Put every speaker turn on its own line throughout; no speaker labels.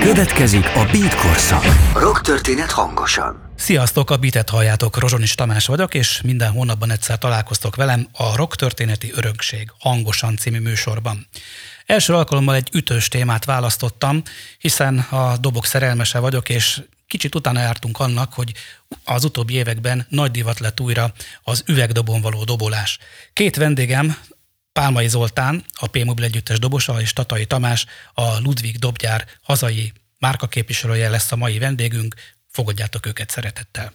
Következik a Beat korszak. Rock történet hangosan.
Sziasztok, a Beatet halljátok, Rozsonis Tamás vagyok, és minden hónapban egyszer találkoztok velem a Rock történeti örökség hangosan című műsorban. Első alkalommal egy ütős témát választottam, hiszen a dobok szerelmese vagyok, és kicsit utána jártunk annak, hogy az utóbbi években nagy divat lett újra az üvegdobon való dobolás. Két vendégem, Pálmai Zoltán, a P-Mobil Együttes dobosa, és Tatai Tamás, a Ludwig Dobgyár hazai márkaképviselője lesz a mai vendégünk. Fogadjátok őket szeretettel.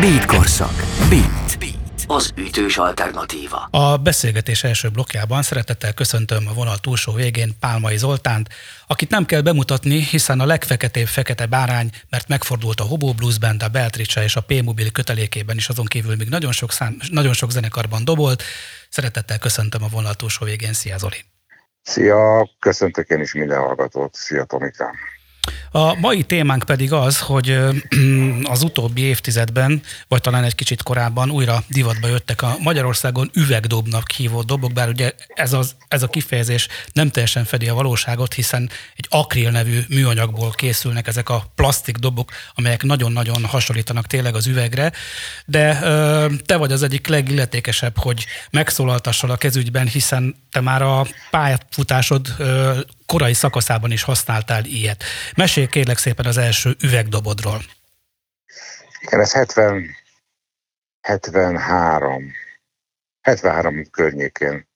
Beat korszak. Beat. Beat az ütős alternatíva.
A beszélgetés első blokkjában szeretettel köszöntöm a vonal túlsó végén Pálmai Zoltánt, akit nem kell bemutatni, hiszen a legfeketébb fekete bárány, mert megfordult a Hobo Blues Band, a Beltricsa és a P-Mobil kötelékében is, azon kívül még nagyon sok, szám, nagyon sok zenekarban dobolt. Szeretettel köszöntöm a vonal túlsó végén. Szia Zoli!
Szia, köszöntök én is minden hallgatót. Szia Tomikám!
A mai témánk pedig az, hogy az utóbbi évtizedben, vagy talán egy kicsit korábban újra divatba jöttek a Magyarországon üvegdobnak hívott dobok, bár ugye ez, az, ez a kifejezés nem teljesen fedi a valóságot, hiszen egy akril nevű műanyagból készülnek ezek a plastik dobok, amelyek nagyon-nagyon hasonlítanak tényleg az üvegre, de te vagy az egyik legilletékesebb, hogy megszólaltassal a kezügyben, hiszen te már a pályafutásod korai szakaszában is használtál ilyet. Mesélj kérlek szépen az első üvegdobodról.
Igen, ez 70, 73, 73 környékén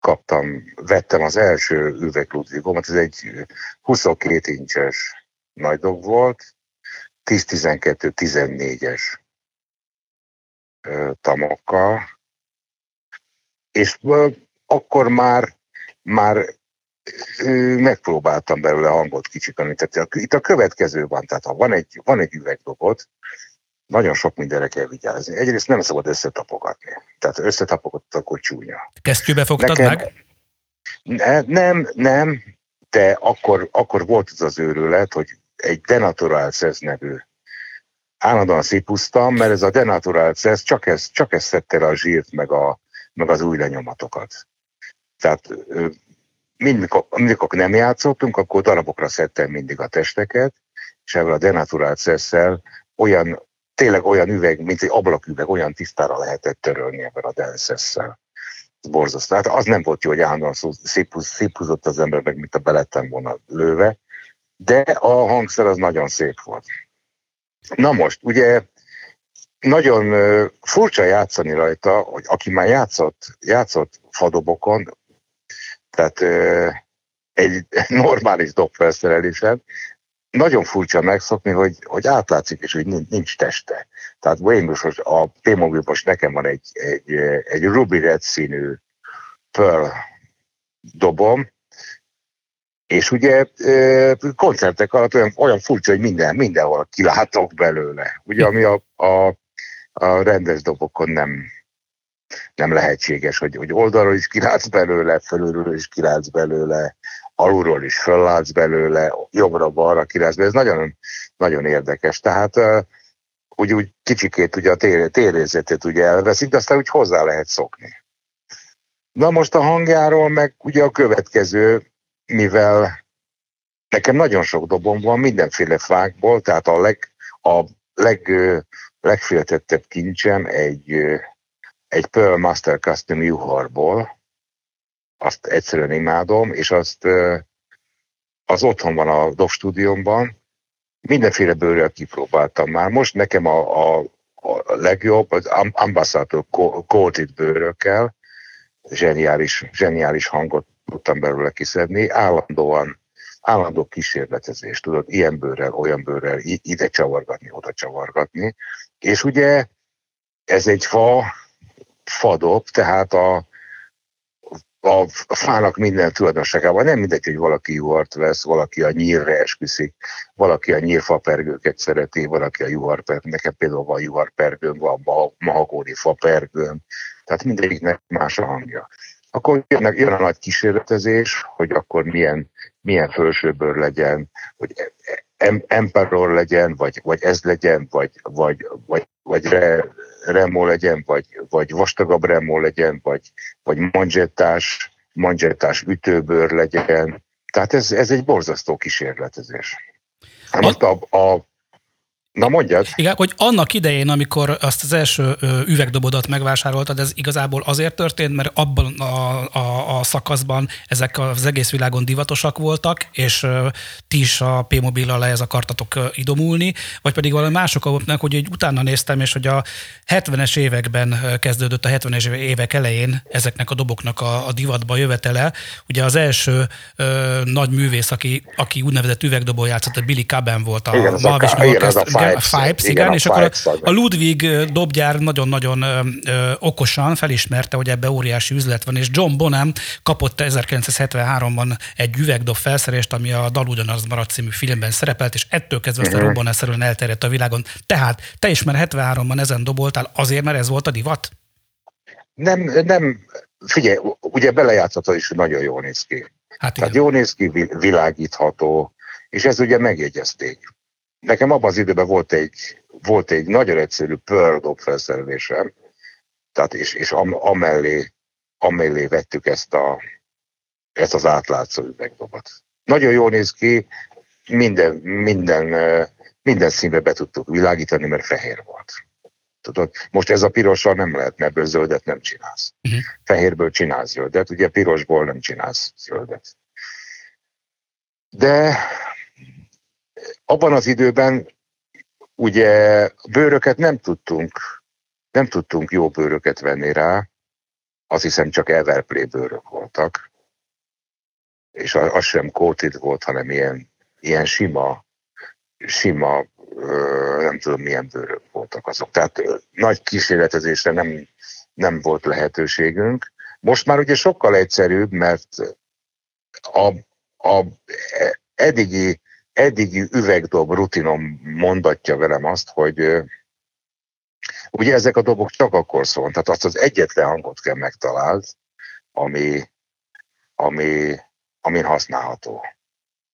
kaptam, vettem az első üvegludvigomat, ez egy 22 incses nagy dob volt, 10-12-14-es tamokkal, és akkor már, már megpróbáltam belőle hangot kicsikani. Tehát itt a következő van, tehát ha van egy, van egy üvegdobot, nagyon sok mindenre kell vigyázni. Egyrészt nem szabad összetapogatni. Tehát összetapogatott, akkor csúnya.
Kesztyűbe fogtad Nekem, meg?
Ne, nem, nem, de akkor, akkor volt az az őrület, hogy egy Denatural Cez nevű állandóan szépusztam, mert ez a Denatural Cez csak ez, csak ez szedte le a zsírt, meg, a, meg az új lenyomatokat. Tehát mindig, amikor nem játszottunk, akkor darabokra szedtem mindig a testeket, és ebből a denaturált szesszel olyan, tényleg olyan üveg, mint egy ablaküveg, olyan tisztára lehetett törölni ebben a denszesszel. Borzasztó. Hát az nem volt jó, hogy állandóan széphúzott az ember, meg mint a belettem volna lőve, de a hangszer az nagyon szép volt. Na most, ugye nagyon furcsa játszani rajta, hogy aki már játszott, játszott fadobokon, tehát egy normális dobfelszerelésen nagyon furcsa megszokni, hogy, hogy átlátszik is, hogy nincs, teste. Tehát most a T-Mobile most nekem van egy, egy, egy ruby red színű Pearl dobom, és ugye koncertek alatt olyan, olyan furcsa, hogy minden, mindenhol kilátok belőle. Ugye, ami a, a, a rendes dobokon nem, nem lehetséges, hogy, hogy oldalról is kilátsz belőle, fölülről is kilátsz belőle, alulról is föllátsz belőle, jobbra-balra kilátsz belőle. Ez nagyon, nagyon érdekes. Tehát úgy, úgy kicsikét ugye a tér, térérzetét ugye elveszik, de aztán úgy hozzá lehet szokni. Na most a hangjáról meg ugye a következő, mivel nekem nagyon sok dobom van, mindenféle fákból, tehát a leg, a leg, legféltettebb kincsem egy egy Pearl Master Custom juharból, azt egyszerűen imádom, és azt az otthon van a DOV stúdiómban, mindenféle bőrrel kipróbáltam már. Most nekem a, a, a legjobb az Ambassador Coated bőrökkel, zseniális, zseniális hangot tudtam belőle kiszedni, állandóan, állandó kísérletezés, tudod, ilyen bőrrel, olyan bőrrel, ide csavargatni, oda csavargatni, és ugye ez egy fa, fadob, tehát a, a fának minden tulajdonságában. Nem mindegy, hogy valaki juhart vesz, valaki a nyírre esküszik, valaki a nyírfapergőket szereti, valaki a juharpergőt. Nekem például van juharpergőm, van mahagóni fapergőm, tehát mindegyiknek más a hangja. Akkor jön, jön a nagy kísérletezés, hogy akkor milyen, milyen felsőből legyen, hogy Emperor legyen, vagy, vagy ez legyen, vagy, vagy, vagy, vagy re, remó legyen, vagy, vagy vastagabb remó legyen, vagy, vagy manzsettás, manzsettás ütőbőr legyen, Tehát ez, ez egy borzasztó kísérletezés. Hát most a, a Na mondjad.
Igen, hogy annak idején, amikor azt az első üvegdobodat megvásároltad, ez igazából azért történt, mert abban a, a, a szakaszban ezek az egész világon divatosak voltak, és ti is a P-mobillal ez akartatok idomulni, vagy pedig valami mások hogy egy utána néztem, és hogy a 70-es években kezdődött, a 70-es évek elején ezeknek a doboknak a, a divatba jövetele. Ugye az első ö, nagy művész, aki, aki úgynevezett üvegdobó játszott, a Billy Caben volt a,
igen, a, a, igen, az a
a Fipes, igen, igen, és akkor a, a Ludwig dobgyár nagyon-nagyon okosan felismerte, hogy ebbe óriási üzlet van, és John Bonham kapott 1973-ban egy üvegdob felszerést, ami a Dal ugyanaz maradt című filmben szerepelt, és ettől kezdve aztán uh-huh. robbanásszerűen elterjedt a világon. Tehát te is már 73-ban ezen doboltál azért, mert ez volt a divat?
Nem, nem, figyelj, ugye belejátszott is, hogy nagyon jól néz ki. Hát Tehát jól néz ki, világítható, és ez ugye megjegyezték. Nekem abban az időben volt egy, volt egy nagyon egyszerű Pearl felszerelésem, tehát és, és am, amellé, amellé vettük ezt, a, ezt az átlátszó üvegdobot. Nagyon jól néz ki, minden, minden, minden színbe be tudtuk világítani, mert fehér volt. Tudod, most ez a pirossal nem lehet, mert ebből zöldet nem csinálsz. Uh-huh. Fehérből csinálsz zöldet, ugye pirosból nem csinálsz zöldet. De abban az időben ugye bőröket nem tudtunk, nem tudtunk jó bőröket venni rá, azt hiszem csak Everplay bőrök voltak, és az sem coated volt, hanem ilyen, ilyen sima, sima, nem tudom milyen bőrök voltak azok. Tehát nagy kísérletezésre nem, nem volt lehetőségünk. Most már ugye sokkal egyszerűbb, mert a, a eddigi eddigi üvegdob rutinom mondatja velem azt, hogy ugye ezek a dobok csak akkor szólnak, tehát azt az egyetlen hangot kell megtaláld, ami, ami, amin használható.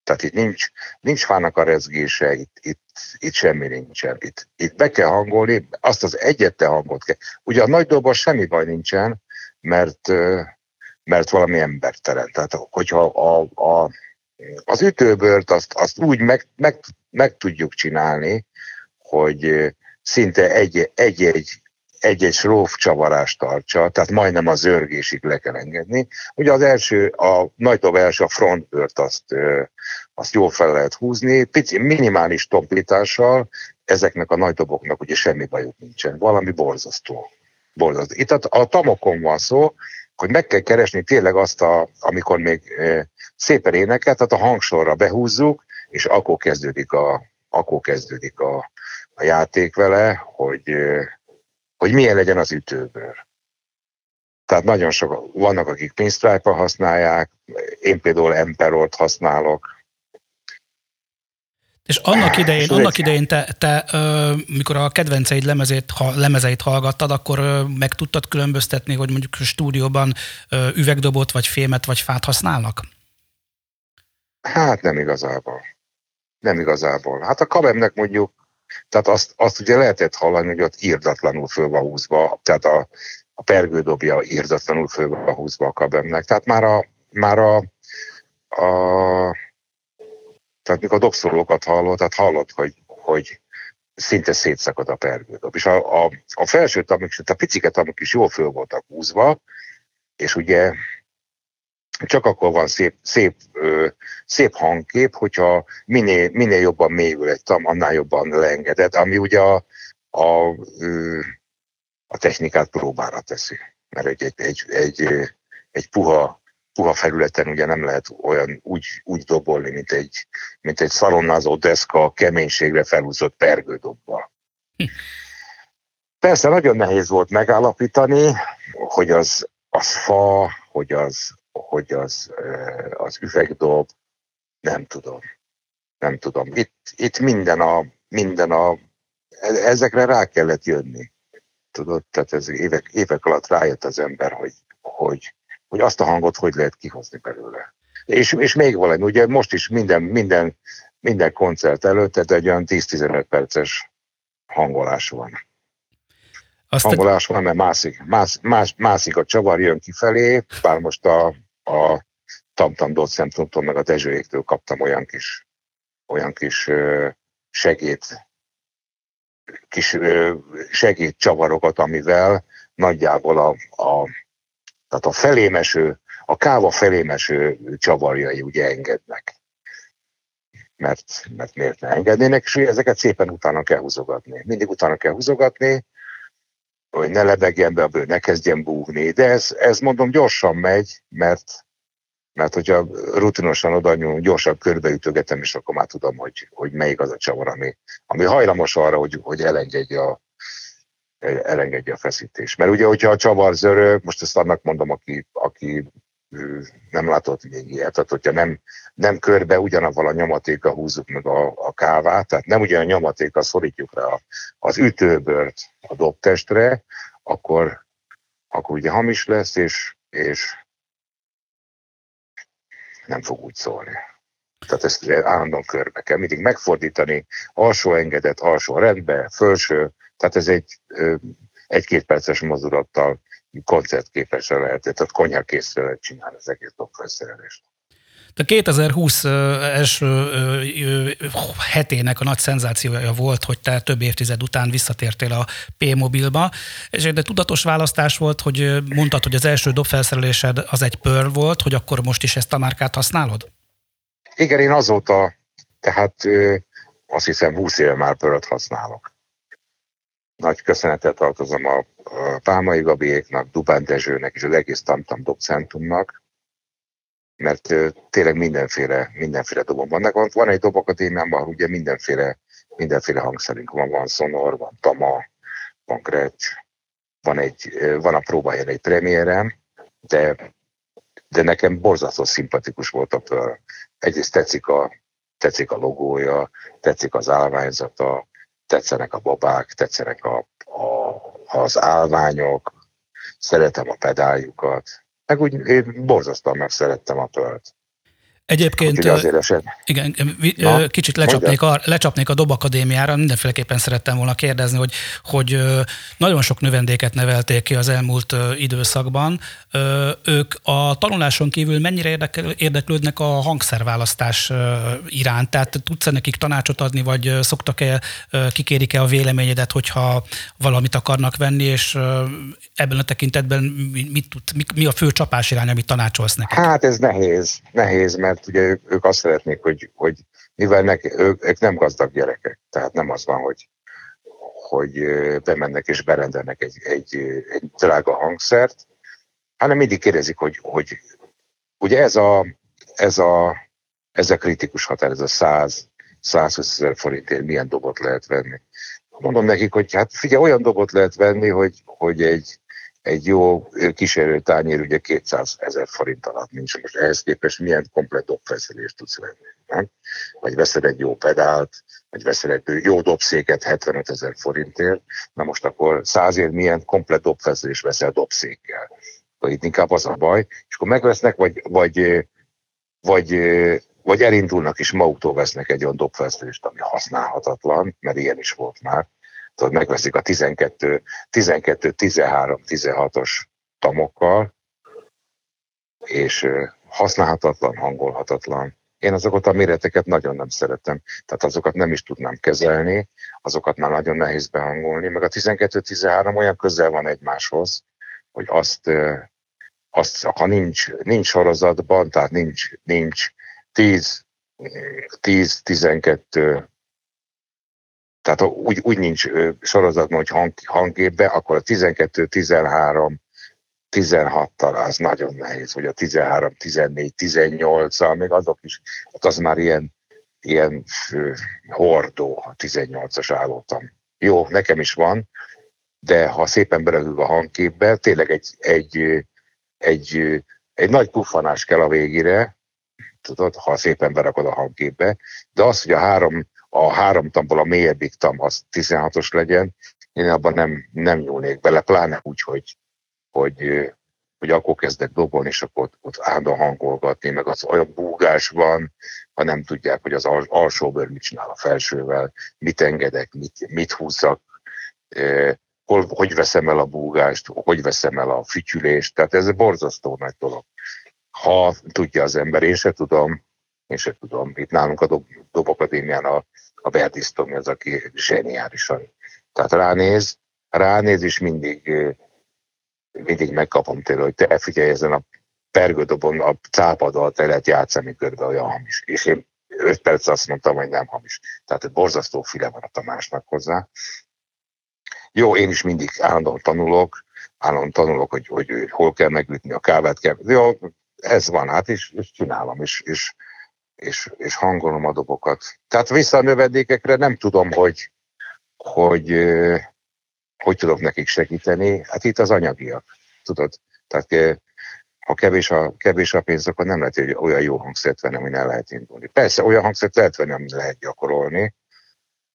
Tehát itt nincs, nincs fának a rezgése, itt, itt, itt semmi nincsen. Itt, itt be kell hangolni, azt az egyetlen hangot kell. Ugye a nagy dobban semmi baj nincsen, mert, mert valami embertelen. Tehát hogyha a, a, az ütőbört azt, azt úgy meg, meg, meg tudjuk csinálni, hogy szinte egy-egy egy-egy sróf csavarást tartsa, tehát majdnem a zörgésig le kell engedni. Ugye az első, a nagy első, a frontbört azt, azt jól fel lehet húzni, pici, minimális tompítással, ezeknek a nagy doboknak ugye semmi bajuk nincsen, valami borzasztó. borzasztó. Itt a, a tamokon van szó, hogy meg kell keresni tényleg azt, a, amikor még szépen éneket, tehát a hangsorra behúzzuk, és akkor kezdődik a, akkor kezdődik a, a játék vele, hogy, hogy milyen legyen az ütőbőr. Tehát nagyon sok, vannak, akik pinstripe használják, én például Emperort használok,
és annak idején, annak idején te, te ö, mikor a kedvenceid lemezét, ha, lemezeit hallgattad, akkor ö, meg tudtad különböztetni, hogy mondjuk a stúdióban ö, üvegdobot, vagy fémet, vagy fát használnak?
Hát nem igazából. Nem igazából. Hát a kabemnek mondjuk, tehát azt, azt ugye lehetett hallani, hogy ott írdatlanul föl van húzva, tehát a, a pergődobja írdatlanul föl van húzva a kabemnek. Tehát már a, már a, a tehát mikor a dobszolókat hallott, tehát hallott, hogy, hogy szinte szétszakad a pergődob. És a, a, a felső tamok, a piciket tamok is jól föl voltak húzva, és ugye csak akkor van szép, szép, ö, szép hangkép, hogyha minél, minél jobban mélyül egy tam, annál jobban leengedett, ami ugye a, a, ö, a technikát próbára teszi. Mert egy, egy, egy, egy, egy puha puha felületen ugye nem lehet olyan úgy, úgy dobolni, mint egy, mint egy szalonnázó deszka keménységre felhúzott pergődobbal. Persze nagyon nehéz volt megállapítani, hogy az, az fa, hogy az, hogy az, az üvegdob, nem tudom. Nem tudom. Itt, itt minden, a, minden a, ezekre rá kellett jönni. Tudod, tehát ez évek, évek alatt rájött az ember, hogy, hogy hogy azt a hangot hogy lehet kihozni belőle. És, és még valami, ugye most is minden, minden, minden koncert előtt, tehát egy olyan 10-15 perces hangolás van. Azt hangolás van, mert mászik, más, más, mászik a csavar, jön kifelé, bár most a, a Tamtam Docentumtól, meg a Dezsőéktől kaptam olyan kis, olyan kis segít, kis segítcsavarokat, amivel nagyjából a, a, tehát a felémeső, a káva felémeső csavarjai ugye engednek. Mert, mert miért ne engednének, és ezeket szépen utána kell húzogatni. Mindig utána kell húzogatni, hogy ne lebegjen be a bőr, ne kezdjen búgni. De ez, ez mondom gyorsan megy, mert, mert hogyha rutinosan oda nyúlunk, gyorsan körbeütögetem, és akkor már tudom, hogy, hogy melyik az a csavar, ami, ami hajlamos arra, hogy, hogy elengedje a, elengedje a feszítést. Mert ugye, hogyha a csavar zörög, most ezt annak mondom, aki, aki nem látott még ilyet, tehát hogyha nem, nem körbe ugyanavval a nyomatéka húzzuk meg a, a kávát, tehát nem ugyan a nyomatéka szorítjuk rá az ütőbört a dobtestre, akkor, akkor ugye hamis lesz, és, és nem fog úgy szólni. Tehát ezt állandóan körbe kell mindig megfordítani, alsó engedet, alsó rendbe, felső, tehát ez egy egy-két perces mozdulattal koncertképesen lehet, tehát konyhakészre lehet csinálni az egész dobfelszerelést.
De 2020 első hetének a nagy szenzációja volt, hogy te több évtized után visszatértél a P-mobilba, és de tudatos választás volt, hogy mondtad, hogy az első dobfelszerelésed az egy Pearl volt, hogy akkor most is ezt a márkát használod?
Igen, én azóta, tehát azt hiszem 20 éve már Pearl-t használok. Nagy köszönetet tartozom a, a Pálmai Gabiéknak, Dubán Dezsőnek és az egész Tamtam Dobcentumnak, mert tényleg mindenféle, mindenféle dobom vannak. Van, van egy dobakadémiában, ahol ugye mindenféle, mindenféle hangszerünk van, van Sonor, van Tama, van Gretsch, van, egy, van a próbáján egy premiérem, de, de nekem borzasztó szimpatikus volt a Pearl. Egyrészt tetszik a, tetszik a logója, tetszik az állványzata, tetszenek a babák, tetszenek a, a, az állványok, szeretem a pedáljukat, meg úgy én borzasztóan meg szerettem a tölt.
Egyébként, igen, Na, kicsit lecsapnék a, lecsapnék a Dob Akadémiára, mindenféleképpen szerettem volna kérdezni, hogy, hogy nagyon sok növendéket nevelték ki az elmúlt időszakban. Ők a tanuláson kívül mennyire érdeklődnek a hangszerválasztás iránt? Tehát tudsz-e nekik tanácsot adni, vagy szoktak-e, kikérik-e a véleményedet, hogyha valamit akarnak venni, és ebben a tekintetben mit tud, mi, mi a fő csapás irány, amit tanácsolsz nekik?
Hát ez nehéz, nehéz, mert mert ugye ők, ők azt szeretnék, hogy, hogy mivel nek, ők, ők nem gazdag gyerekek, tehát nem az van, hogy, hogy bemennek és berendelnek egy, egy, egy drága hangszert, hanem mindig kérdezik, hogy, hogy ugye ez a, ez a, ez a kritikus határ, ez a 100, 120 ezer forintért milyen dobot lehet venni. Mondom nekik, hogy hát figyelj, olyan dobot lehet venni, hogy, hogy egy, egy jó kísérőtányér ugye 200 ezer forint alatt nincs. Most ehhez képest milyen komplet dobfeszülést tudsz venni, nem? Vagy veszed egy jó pedált, vagy veszed egy jó dobszéket 75 ezer forintért, na most akkor százért milyen komplet dobfeszülés veszel dobszékkel. Vagy itt inkább az a baj, és akkor megvesznek, vagy, vagy, vagy, vagy elindulnak és maguktól vesznek egy olyan dobfeszülést, ami használhatatlan, mert ilyen is volt már, tudod, megveszik a 12, 12 13, 16-os tamokkal, és használhatatlan, hangolhatatlan. Én azokat a méreteket nagyon nem szeretem, tehát azokat nem is tudnám kezelni, azokat már nagyon nehéz behangolni, meg a 12-13 olyan közel van egymáshoz, hogy azt, azt ha nincs, nincs sorozatban, tehát nincs, nincs 10, 10-12 tehát úgy, úgy nincs sorozatban, hogy hang, hangképbe, akkor a 12, 13, 16-tal az nagyon nehéz, vagy a 13, 14, 18-al, még azok is, hát az már ilyen, ilyen hordó, a 18-as állótam. Jó, nekem is van, de ha szépen berögül a hangképbe, tényleg egy, egy, egy, egy nagy puffanás kell a végére, tudod, ha szépen berakod a hangképbe, de az, hogy a három a három tamból a mélyebbik tam az 16-os legyen, én abban nem, nem nyúlnék bele, pláne úgy, hogy, hogy, hogy akkor kezdek dobolni, és akkor ott, ott állandóan hangolgatni, meg az olyan búgás van, ha nem tudják, hogy az alsóbőr mit csinál a felsővel, mit engedek, mit, mit húzzak, eh, hol, hogy veszem el a búgást, hogy veszem el a fütyülést, tehát ez borzasztó nagy dolog. ha tudja az ember, én se tudom, én se tudom. Itt nálunk a Dob, Dob a, a Bertisztomi az, aki zseniálisan. Tehát ránéz, ránéz, és mindig, mindig megkapom tőle, hogy te figyelj ezen a pergődobon, a cápadal te lehet játszani körbe olyan hamis. És én öt perc azt mondtam, hogy nem hamis. Tehát egy borzasztó file van a Tamásnak hozzá. Jó, én is mindig állandóan tanulok, állandóan tanulok, hogy, hogy, hogy hol kell megütni a kávát. Kell. Jó, ez van, hát és, és csinálom, és, és, és, és hangolom a dobokat. Tehát vissza a növendékekre nem tudom, hogy, hogy, hogy tudok nekik segíteni. Hát itt az anyagiak, tudod? Tehát ha kevés a, kevés a pénz, akkor nem lehet hogy olyan jó hangszert venni, ami el lehet indulni. Persze olyan hangszert lehet venni, amit lehet gyakorolni,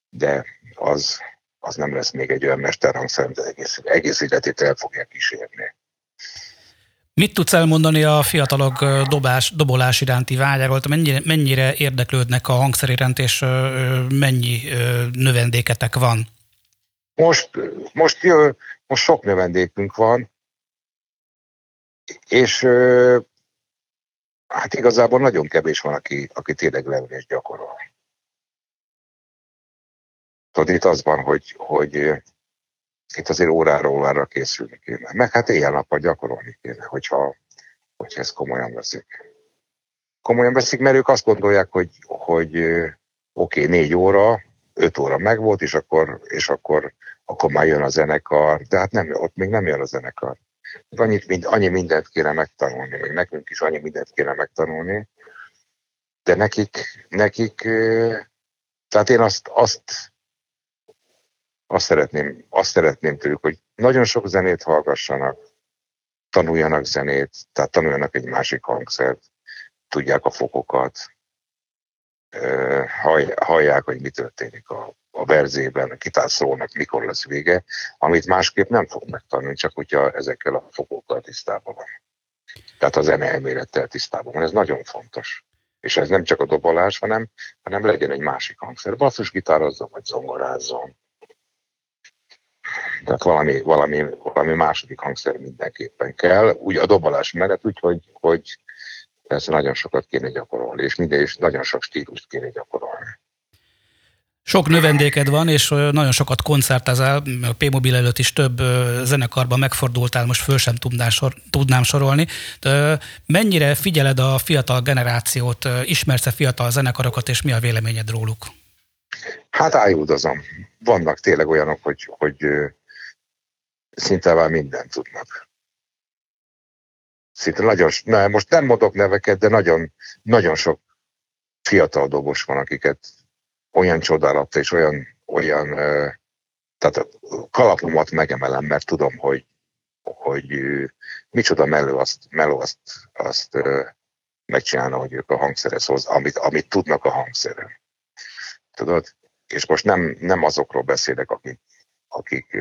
de az, az nem lesz még egy olyan mesterhangszer, amit egész, egész életét el fogja kísérni.
Mit tudsz elmondani a fiatalok dobás, dobolás iránti vágyáról? Mennyire, mennyire érdeklődnek a hangszer és mennyi növendéketek van?
Most, most, most sok növendékünk van, és hát igazából nagyon kevés van, aki, aki tényleg leül és gyakorol. Tudod, itt az van, hogy, hogy itt azért óráról órára készülni kéne. Meg hát éjjel-nappal gyakorolni kéne, hogyha, hogyha ezt komolyan veszik. Komolyan veszik, mert ők azt gondolják, hogy, hogy oké, okay, négy óra, öt óra megvolt, és akkor, és akkor, akkor már jön a zenekar, de hát nem, ott még nem jön a zenekar. Annyit, mind, annyi mindent kéne megtanulni, még nekünk is annyi mindent kéne megtanulni, de nekik, nekik tehát én azt, azt azt szeretném, azt szeretném tőlük, hogy nagyon sok zenét hallgassanak, tanuljanak zenét, tehát tanuljanak egy másik hangszert, tudják a fokokat, hallják, hogy mi történik a, a verzében, a kitárszólnak, mikor lesz vége, amit másképp nem fog megtanulni, csak hogyha ezekkel a fokokkal tisztában van. Tehát a zene elmélettel tisztában van. Ez nagyon fontos. És ez nem csak a dobolás, hanem, hanem legyen egy másik hangszer. Basszusgitározzon, vagy zongorázzon, tehát valami, valami, valami második hangszer mindenképpen kell, úgy a dobolás mellett, úgyhogy hogy persze nagyon sokat kéne gyakorolni, és minden is nagyon sok stílust kéne gyakorolni.
Sok növendéked van, és nagyon sokat koncertezel, a P-Mobil előtt is több zenekarban megfordultál, most föl sem tudnám, sor, tudnám sorolni. De mennyire figyeled a fiatal generációt, ismersz-e fiatal zenekarokat, és mi a véleményed róluk?
Hát ájúdozom. Vannak tényleg olyanok, hogy, hogy szinte már mindent tudnak. Szinte nagyon, na, most nem mondok neveket, de nagyon, nagyon sok fiatal dobos van, akiket olyan csodálatta és olyan, olyan tehát a kalapomat megemelem, mert tudom, hogy, hogy micsoda meló azt, meló azt, azt megcsinálna, hogy ők a hangszerhez hoz, amit, amit tudnak a hangszeren. Tudod? És most nem, nem azokról beszélek, akik, akik,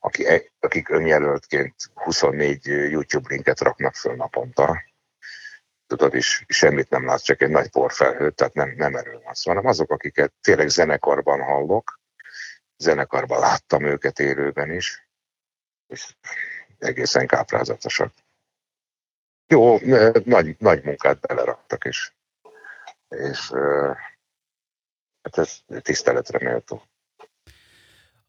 akik, akik önjelöltként 24 YouTube linket raknak föl naponta, tudod, és semmit nem látsz, csak egy nagy porfelhőt, tehát nem, nem erről van szó, hanem azok, akiket tényleg zenekarban hallok, zenekarban láttam őket élőben is, és egészen káprázatosak. Jó, nagy, nagy munkát beleraktak, és, és hát ez tiszteletre méltó.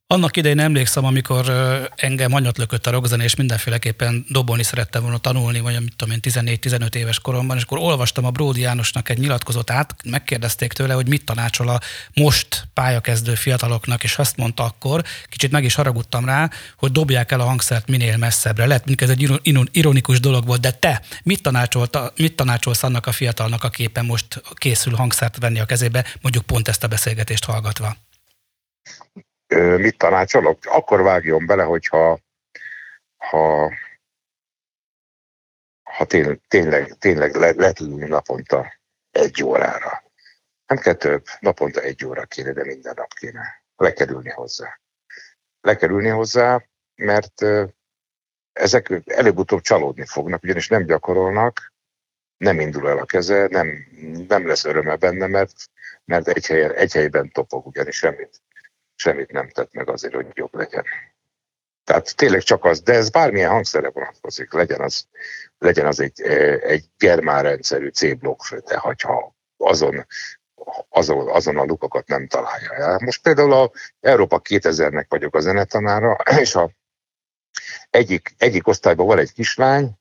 Annak idején emlékszem, amikor engem anyat lökött a rockzene, és mindenféleképpen dobolni szerettem volna tanulni, vagy mit tudom én, 14-15 éves koromban, és akkor olvastam a Bródi Jánosnak egy nyilatkozatát, megkérdezték tőle, hogy mit tanácsol a most pályakezdő fiataloknak, és azt mondta akkor, kicsit meg is haragudtam rá, hogy dobják el a hangszert minél messzebbre. Lehet, mint ez egy ironikus dolog volt, de te mit, tanácsolta, mit tanácsolsz annak a fiatalnak, aki éppen most készül hangszert venni a kezébe, mondjuk pont ezt a beszélgetést hallgatva?
Mit tanácsolok? Akkor vágjon bele, hogyha ha, ha tényleg, tényleg, tényleg le, le naponta egy órára. Nem kell több, naponta egy óra kéne, de minden nap kéne. Lekerülni hozzá. Lekerülni hozzá, mert ezek előbb-utóbb csalódni fognak, ugyanis nem gyakorolnak, nem indul el a keze, nem, nem lesz öröme benne, mert, mert egy, helyen, egy helyben topog, ugyanis semmit semmit nem tett meg azért, hogy jobb legyen. Tehát tényleg csak az, de ez bármilyen hangszerre vonatkozik, legyen az, legyen az egy, egy germán rendszerű C-blokk, de ha azon, azon, azon a lukokat nem találja el. Most például a Európa 2000-nek vagyok a zenetanára, és a egyik, egyik osztályban van egy kislány,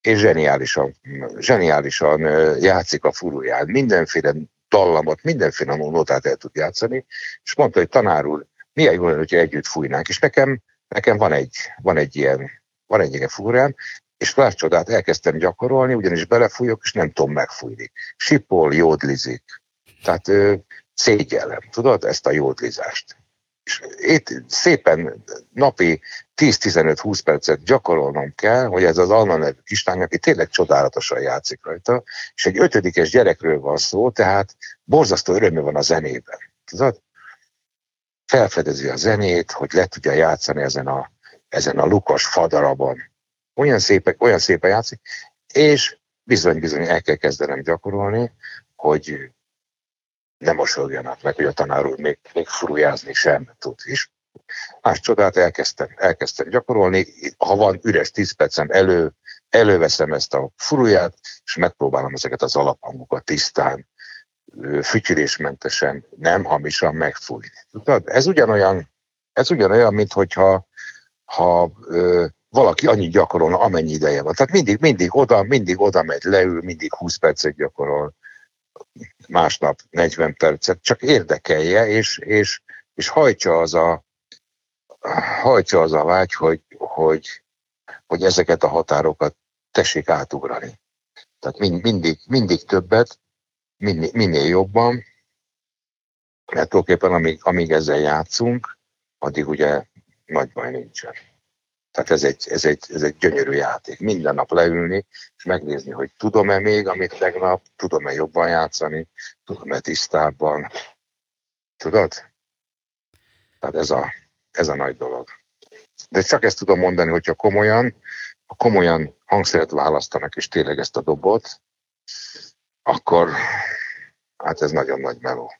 és zseniálisan, zseniálisan játszik a furuját. Mindenféle dallamot, mindenféle notát el tud játszani, és mondta, hogy tanár úr, milyen jó lenne, hogyha együtt fújnánk. És nekem, nekem van, egy, van egy ilyen, van egy ilyen fúrám, és láss csodát, elkezdtem gyakorolni, ugyanis belefújok, és nem tudom megfújni. Sipol, jódlizik. Tehát ö, szégyellem, tudod, ezt a jódlizást. És itt szépen napi 10-15-20 percet gyakorolnom kell, hogy ez az Anna nevű kislány, aki tényleg csodálatosan játszik rajta, és egy ötödikes gyerekről van szó, tehát borzasztó örömű van a zenében. Tudod? Felfedezi a zenét, hogy le tudja játszani ezen a, ezen a lukas fadarabon. Olyan szépek, olyan szépen játszik, és bizony-bizony el kell kezdenem gyakorolni, hogy ne mosoljanak meg, hogy a tanár úr még, még furujázni sem tud is. Más csodát elkezdtem, elkezdtem gyakorolni, ha van üres 10 percem elő, előveszem ezt a furuját, és megpróbálom ezeket az alaphangokat tisztán, fütyülésmentesen, nem hamisan megfújni. Tudod? Ez ugyanolyan, ez ugyanolyan, mint hogyha ha, ö, valaki annyit gyakorolna, amennyi ideje van. Tehát mindig, mindig oda, mindig oda megy, leül, mindig 20 percet gyakorol, másnap 40 percet, csak érdekelje, és, és, és hajtsa az a, hajtsa az a vágy, hogy, hogy, hogy ezeket a határokat tessék átugrani. Tehát mind, mindig, mindig többet, minél, minél jobban, mert tulajdonképpen amíg, amíg ezzel játszunk, addig ugye nagy baj nincsen. Tehát ez egy, ez, egy, ez egy gyönyörű játék. Minden nap leülni, és megnézni, hogy tudom-e még, amit tegnap, tudom-e jobban játszani, tudom-e tisztábban. Tudod? Tehát ez a, ez a nagy dolog. De csak ezt tudom mondani, hogyha komolyan, ha komolyan hangszeret választanak, és tényleg ezt a dobot, akkor hát ez nagyon nagy meló.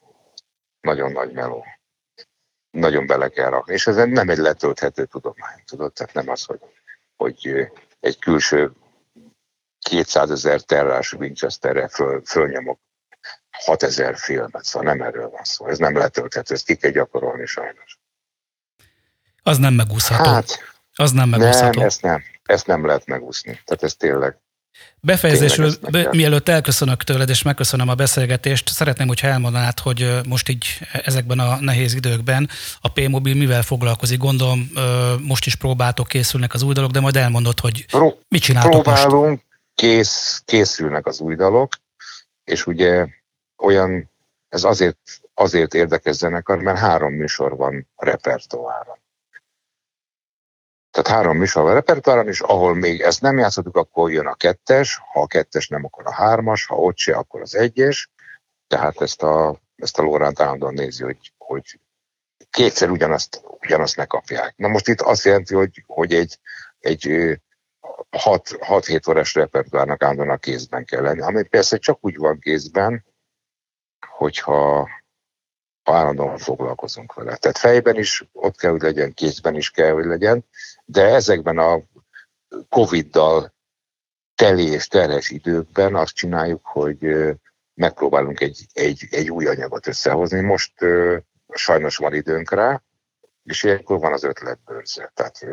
Nagyon nagy meló nagyon bele kell rakni. És ez nem egy letölthető tudomány, tudod? Tehát nem az, hogy, hogy egy külső 200 ezer terrás Winchesterre föl, fölnyomok 6000 filmet, szóval nem erről van szó. Ez nem letölthető, ezt ki kell gyakorolni sajnos.
Az nem megúszható. Hát, az nem megúszható.
Nem, ezt nem. Ezt nem lehet megúszni. Tehát ez tényleg,
Befejezésről, be, mielőtt elköszönök tőled, és megköszönöm a beszélgetést, szeretném, hogyha elmondanád, hogy most így ezekben a nehéz időkben a P-Mobil mivel foglalkozik. Gondolom, most is próbáltok, készülnek az új dolog, de majd elmondod, hogy mit csináltok
Próbálunk, most. Kész, készülnek az új dalok, és ugye olyan, ez azért, azért érdekes zenekar, mert három műsor van repertoára. Tehát három műsor a repertoáron, és ahol még ezt nem játszottuk, akkor jön a kettes, ha a kettes nem, akkor a hármas, ha ott se, akkor az egyes. Tehát ezt a, ezt a Lóránt állandóan nézi, hogy, hogy kétszer ugyanazt, ugyanazt ne kapják. Na most itt azt jelenti, hogy, hogy egy, egy 6-7 órás repertoárnak állandóan a kézben kell lenni, ami persze csak úgy van kézben, hogyha ha állandóan foglalkozunk vele. Tehát fejben is ott kell, hogy legyen, kézben is kell, hogy legyen, de ezekben a Covid-dal teli és terhes időkben azt csináljuk, hogy megpróbálunk egy, egy, egy új anyagot összehozni. Most sajnos van időnk rá, és ilyenkor van az ötletbőrze. Tehát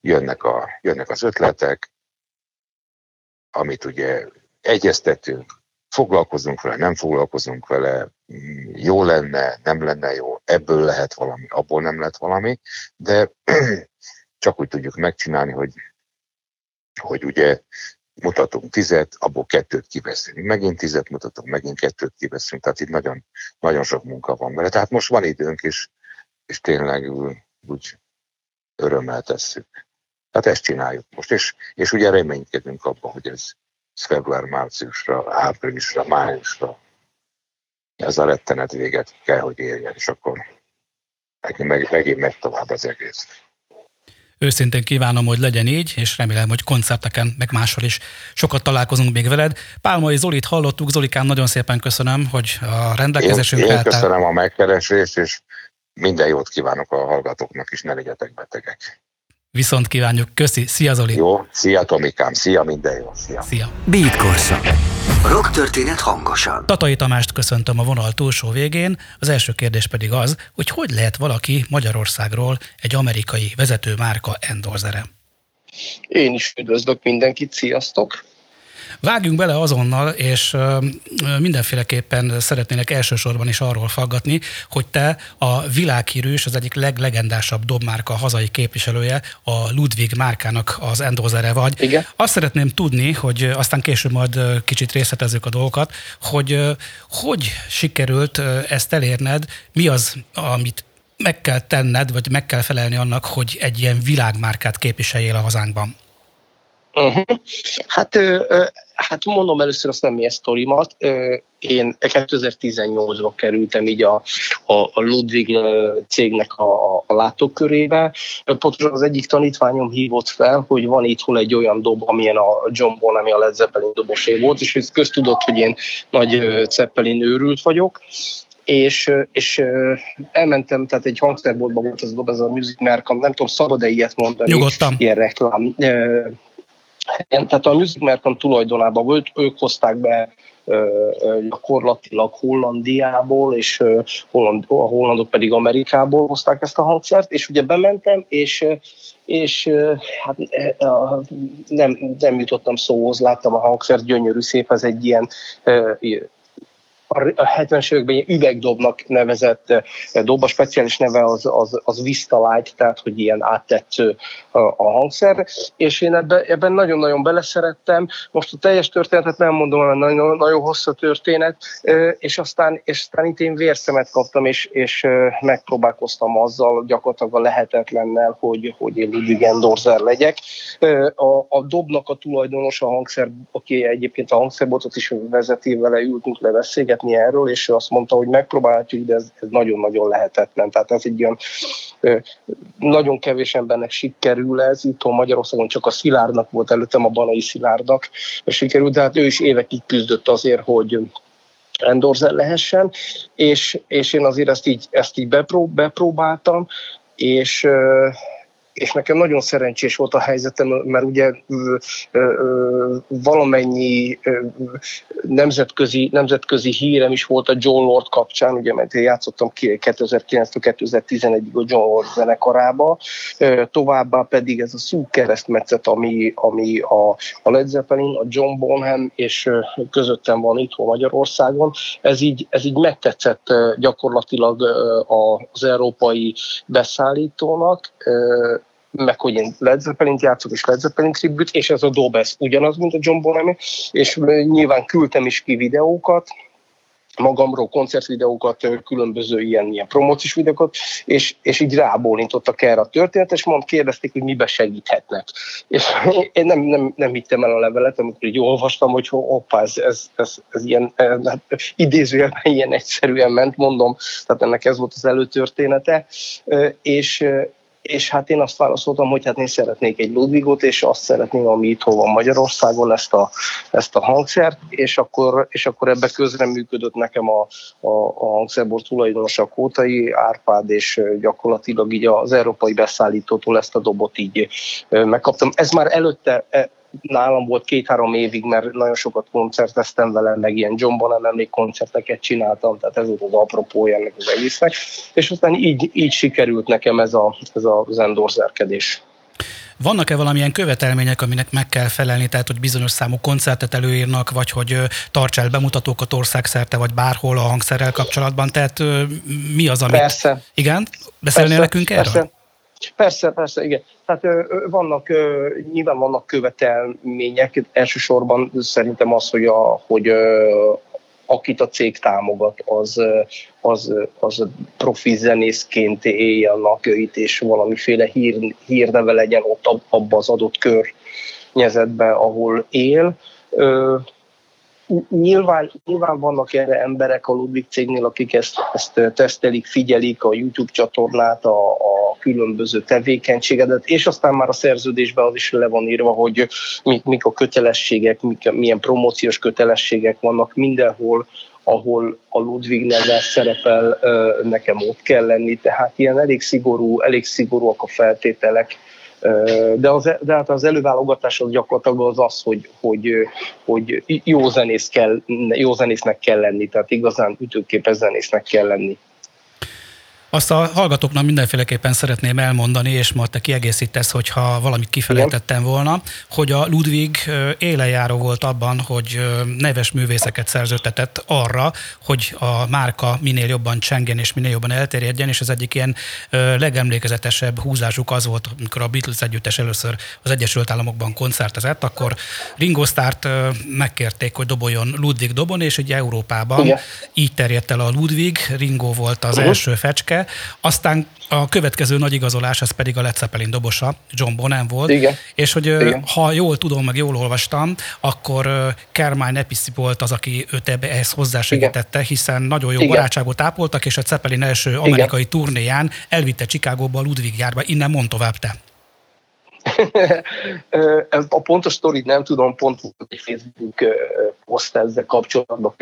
jönnek, a, jönnek az ötletek, amit ugye egyeztetünk, foglalkozunk vele, nem foglalkozunk vele, jó lenne, nem lenne jó, ebből lehet valami, abból nem lehet valami, de csak úgy tudjuk megcsinálni, hogy, hogy ugye mutatunk tizet, abból kettőt kiveszünk. Megint tizet mutatunk, megint kettőt kiveszünk. Tehát itt nagyon, nagyon sok munka van vele. Tehát most van időnk, és, és tényleg úgy örömmel tesszük. Tehát ezt csináljuk most, és, és ugye reménykedünk abban, hogy ez, ez február-márciusra, áprilisra, májusra ez a rettenet véget kell, hogy érjen, és akkor megint, meg, megint megy tovább az egész.
Őszintén kívánom, hogy legyen így, és remélem, hogy koncerteken, meg máshol is sokat találkozunk még veled. Pálmai Zolit hallottuk, Zolikám, nagyon szépen köszönöm, hogy a rendelkezésünkre
én, én köszönöm a megkeresést, és minden jót kívánok a hallgatóknak, és ne legyetek betegek.
Viszont kívánjuk. Köszi. Szia Zoli.
Jó, szia Tomikám, szia, minden jó. Szia.
Szia.
Beat korszak. Rock történet hangosan.
Tatai Tamást köszöntöm a vonal túlsó végén. Az első kérdés pedig az, hogy hogy lehet valaki Magyarországról egy amerikai vezető márka endorzere?
Én is üdvözlök mindenkit, sziasztok!
Vágjunk bele azonnal, és mindenféleképpen szeretnének elsősorban is arról faggatni, hogy te a világhírű és az egyik leglegendásabb dobmárka hazai képviselője, a Ludwig márkának az endozere vagy.
Igen.
Azt szeretném tudni, hogy aztán később majd kicsit részletezzük a dolgokat, hogy hogy sikerült ezt elérned, mi az, amit meg kell tenned, vagy meg kell felelni annak, hogy egy ilyen világmárkát képviseljél a hazánkban?
Uh-huh. Hát, hát mondom először a személyes sztorimat. Én 2018-ban kerültem így a, a, a Ludwig cégnek a, a látókörébe. Pontosan az egyik tanítványom hívott fel, hogy van itthon egy olyan dob, amilyen a John Bon, ami a Led Zeppelin dobosé volt, és ez köztudott, hogy én nagy Zeppelin őrült vagyok és, és elmentem, tehát egy hangszerboltban volt az a dob, ez a Music Mercam, nem tudom, szabad-e ilyet mondani?
Nyugodtan.
Ilyen reklám tehát a Music Mercant tulajdonában volt, ők hozták be gyakorlatilag Hollandiából, és a hollandok pedig Amerikából hozták ezt a hangszert, és ugye bementem, és és hát nem, nem jutottam szóhoz, láttam a hangszert, gyönyörű szép, ez egy ilyen a 70-es években üvegdobnak nevezett eh, dob, speciális neve az, az, az Vista Light, tehát hogy ilyen áttetsző a hangszer, és én ebben, ebben nagyon-nagyon beleszerettem. Most a teljes történetet nem mondom, mert nagyon, nagyon hosszú történet, eh, és aztán, és aztán itt én vérszemet kaptam, és, és eh, megpróbálkoztam azzal gyakorlatilag a lehetetlennel, hogy, hogy én Ludwig Endorzer legyek. A, a dobnak a tulajdonos, a hangszer, aki egyébként a hangszerbotot is vezeti, vele ültünk le beszélgetni, beszélgetni erről, és ő azt mondta, hogy megpróbálhatjuk, de ez, ez nagyon-nagyon lehetetlen. Tehát ez egy ilyen nagyon kevés embernek sikerül ez, itt Magyarországon csak a Szilárdnak volt előttem, a Banai Szilárdnak sikerült, de hát ő is évekig küzdött azért, hogy endorzer lehessen, és, és én azért ezt így, ezt így beprób, bepróbáltam, és és nekem nagyon szerencsés volt a helyzetem, mert ugye valamennyi nemzetközi, nemzetközi hírem is volt a John Lord kapcsán, ugye, mert én játszottam 2009-2011-ig a John Lord zenekarába, továbbá pedig ez a szűk keresztmetszet, ami, ami a, a Led Zeppelin, a John Bonham és közöttem van itt Magyarországon, ez így, ez így megtetszett gyakorlatilag az európai beszállítónak, meg hogy én Led Zeppelin játszok, és Led Zeppelin tribut, és ez a dob, ez ugyanaz, mint a John Bonham, és nyilván küldtem is ki videókat, magamról koncertvideókat, különböző ilyen, ilyen promóciós videókat, és, és így rábólintottak erre a történet, és mond, kérdezték, hogy mibe segíthetnek. És én nem, nem, nem hittem el a levelet, amikor így olvastam, hogy hoppá, ez, ez, ez, ez ilyen hát, idézőjelben ilyen egyszerűen ment, mondom, tehát ennek ez volt az előtörténete, és, és hát én azt válaszoltam, hogy hát én szeretnék egy Ludwigot, és azt szeretném, ami itt van Magyarországon, ezt a, ezt a hangszert, és akkor, és akkor ebbe közreműködött nekem a, a, a hangszerbor tulajdonosa Kótai Árpád, és gyakorlatilag így az európai beszállítótól ezt a dobot így megkaptam. Ez már előtte e, nálam volt két-három évig, mert nagyon sokat koncerteztem vele, meg ilyen John Bonham emlékkoncerteket csináltam, tehát ez volt az apropója ennek az egésznek, és aztán így, így sikerült nekem ez, a, ez az endorzerkedés.
Vannak-e valamilyen követelmények, aminek meg kell felelni, tehát hogy bizonyos számú koncertet előírnak, vagy hogy tarts el bemutatókat országszerte, vagy bárhol a hangszerrel kapcsolatban? Tehát mi az, amit...
Persze.
Igen? Beszélnél persze, nekünk erről?
Persze. Persze, persze, igen. Tehát vannak, nyilván vannak követelmények, elsősorban szerintem az, hogy, a, hogy akit a cég támogat, az, az, az profi zenészként élje a napjait, és valamiféle hír, hírneve legyen ott abban az adott környezetben, ahol él. Nyilván, nyilván vannak erre emberek a Ludwig cégnél, akik ezt, ezt tesztelik, figyelik a YouTube csatornát, a, a különböző tevékenységedet, és aztán már a szerződésben az is le van írva, hogy mik, mik a kötelességek, mik, milyen promóciós kötelességek vannak mindenhol, ahol a Ludwig neve szerepel, nekem ott kell lenni, tehát ilyen elég szigorú, elég szigorúak a feltételek, de, az, de hát az előválogatás az gyakorlatilag az az, hogy, hogy, hogy jó, zenész kell, jó zenésznek kell lenni, tehát igazán ütőképes zenésznek kell lenni.
Azt a hallgatóknak mindenféleképpen szeretném elmondani, és majd te kiegészítesz, hogyha valamit kifelejtettem volna, hogy a Ludwig élenjáró volt abban, hogy neves művészeket szerződtetett arra, hogy a márka minél jobban csengjen és minél jobban elterjedjen, és az egyik ilyen legemlékezetesebb húzásuk az volt, amikor a Beatles együttes először az Egyesült Államokban koncertezett, akkor Ringo Starrt megkérték, hogy doboljon Ludwig dobon, és ugye Európában Igen. így terjedt el a Ludwig, Ringo volt az uh-huh. első fecske, aztán a következő nagy igazolás, ez pedig a Led Zeppelin dobosa, John Bonham volt.
Igen.
És hogy Igen. ha jól tudom, meg jól olvastam, akkor Kermine Episzi volt az, aki őt ebbe, ehhez hozzásegítette, hiszen nagyon jó Igen. barátságot ápoltak, és a Zeppelin első amerikai Igen. turnéján elvitte Chicagóba a Ludwig járba. Innen mond tovább te.
a pontos sztorit nem tudom, pont egy Facebook poszt ezzel kapcsolatban,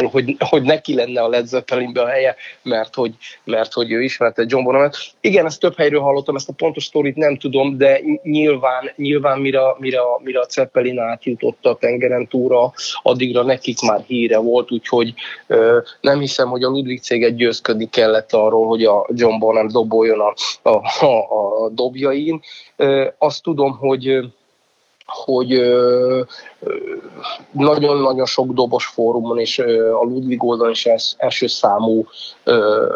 hogy, hogy neki lenne a Led Zeppelinbe a helye, mert hogy, mert hogy ő ismerte John Bonhamet. Igen, ezt több helyről hallottam, ezt a pontos sztorit nem tudom, de nyilván, nyilván mire, mire, mire a Zeppelin átjutott a tengeren túra, addigra nekik már híre volt, úgyhogy ö, nem hiszem, hogy a Ludwig céget győzködni kellett arról, hogy a John Bonham doboljon a, a, a, a dobjain. Ö, azt tudom, hogy hogy nagyon-nagyon sok dobos fórumon és a Ludwig oldalon is első számú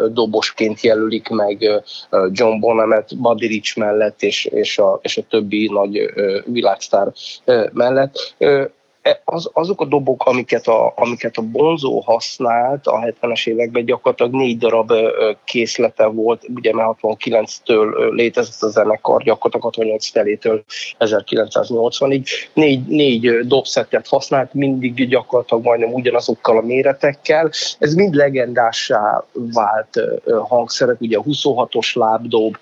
dobosként jelölik meg John Bonhamet, Buddy Rich mellett és, és, a, és a többi nagy világsztár mellett. Az, azok a dobok, amiket a, amiket a Bonzo használt a 70-es években, gyakorlatilag négy darab készlete volt, ugye mert 69-től létezett a zenekar, gyakorlatilag 68 telétől 1980-ig. Négy, négy dobszettet használt, mindig gyakorlatilag majdnem ugyanazokkal a méretekkel. Ez mind legendássá vált hangszerek, ugye a 26-os lábdob,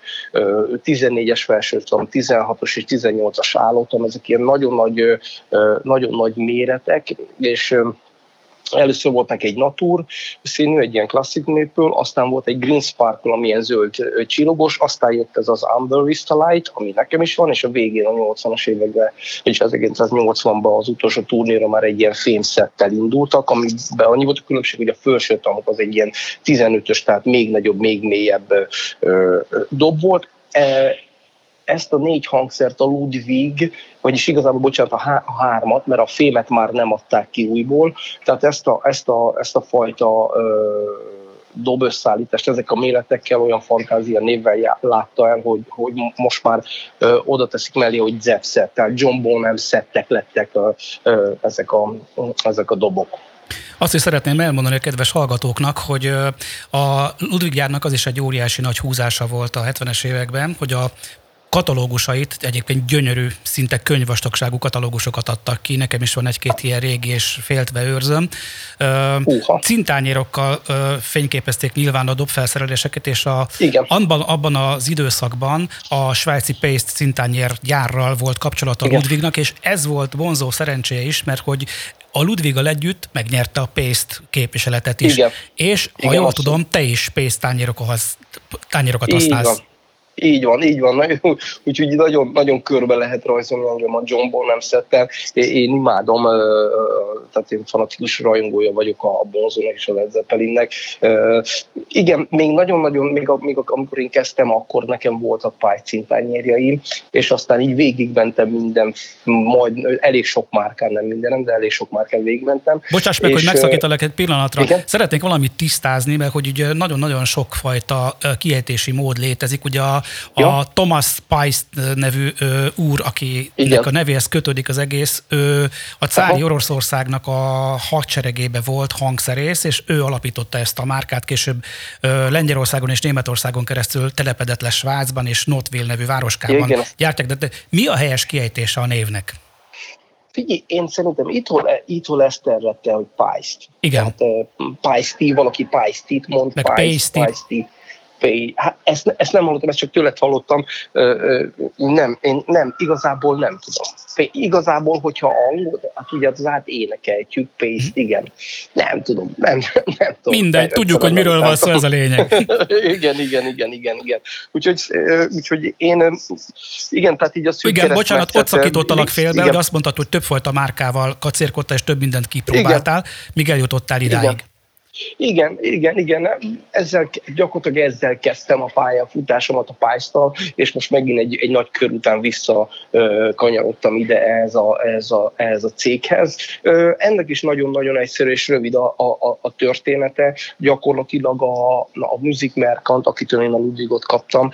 14-es felsőtom, 16-os és 18-as állótom, ezek ilyen nagyon nagy, nagyon nagy méretek, és Először volt neki egy natur színű, egy ilyen klasszik népből, aztán volt egy Green Sparkle, ami ilyen zöld csillogos, aztán jött ez az Amber Vista Light, ami nekem is van, és a végén a 80-as években, és 1980-ban az utolsó turnéra már egy ilyen fémszettel indultak, amiben annyi volt a különbség, hogy a felső tanok az egy ilyen 15-ös, tehát még nagyobb, még mélyebb ö, dob volt. Ezt a négy hangszert a Ludwig, vagyis igazából, bocsánat, a, há- a hármat, mert a fémet már nem adták ki újból, tehát ezt a, ezt a, ezt a fajta ö, dobösszállítást ezek a méretekkel olyan fantázia névvel látta el, hogy, hogy most már ö, oda teszik mellé, hogy Zepset, tehát John Bonham szettek lettek ö, ö, ezek, a, ezek a dobok.
Azt is szeretném elmondani a kedves hallgatóknak, hogy a Ludwig gyárnak az is egy óriási nagy húzása volt a 70-es években, hogy a katalógusait, egyébként gyönyörű, szinte könyvvastagságú katalógusokat adtak ki, nekem is van egy-két ilyen régi és féltve őrzöm. Uh-ha. Cintányérokkal fényképezték nyilván a dobfelszereléseket, és a, Igen. Abban, abban az időszakban a svájci Paste cintányér gyárral volt kapcsolata Igen. Ludwignak, és ez volt vonzó szerencséje is, mert hogy a Ludwiggal együtt megnyerte a Paste képviseletet is. Igen. És ha Igen, jól tudom, te is Paste tányérokat használsz. Van.
Így van, így van. Úgyhogy nagyon, nagyon körbe lehet rajzolni engem a John Bonham szettel. Én imádom, tehát én fanatikus rajongója vagyok a Bonzónak és a Led Zeppelinnek. Igen, még nagyon-nagyon, még, még amikor én kezdtem, akkor nekem voltak pálycintányérjaim, és aztán így végigmentem minden, majd elég sok márkán, nem mindenem, de elég sok márkán végigmentem.
Bocsáss meg, és, hogy megszakítalak egy pillanatra. Igen? Szeretnék valamit tisztázni, mert hogy ugye nagyon-nagyon sokfajta kiejtési mód létezik. Ugye a ja. a Thomas Pice nevű ö, úr, akinek a nevéhez kötődik az egész, ő a cári. Oroszországnak a hadseregébe volt hangszerész, és ő alapította ezt a márkát, később ö, Lengyelországon és Németországon keresztül telepedett le Svájcban és Notville nevű városkában Igen. gyártják. De, de mi a helyes kiejtése a névnek?
Figyelj, én szerintem itthon, itthon ezt tervette, hogy Pice.
Igen.
Tehát uh, Pice valaki Pice-t mond,
Meg Pice, Pice
Hát ezt, ezt nem hallottam, ezt csak tőled hallottam. Nem, én nem, igazából nem tudom. igazából, hogyha angol, hát ugye az át énekeltjük, pace, igen. Nem tudom, nem, nem tudom.
Minden, tudjuk, hogy miről van szó, ez a lényeg.
igen, igen, igen, igen, igen. Úgyhogy, úgyhogy én, igen, tehát így a
szűk Igen, bocsánat, ott szakítottalak félbe, hogy azt mondtad, hogy többfajta márkával kacérkodtál, és több mindent kipróbáltál, igen. míg eljutottál idáig. Igen.
Igen, igen, igen. Ezzel, gyakorlatilag ezzel kezdtem a pályafutásomat a pálysztal, és most megint egy, egy nagy kör után vissza kanyarodtam ide ehhez a, ehhez a, ehhez a céghez. Ennek is nagyon-nagyon egyszerű és rövid a, a, a története. Gyakorlatilag a, a Music Merkant, akitől én a Ludwigot kaptam,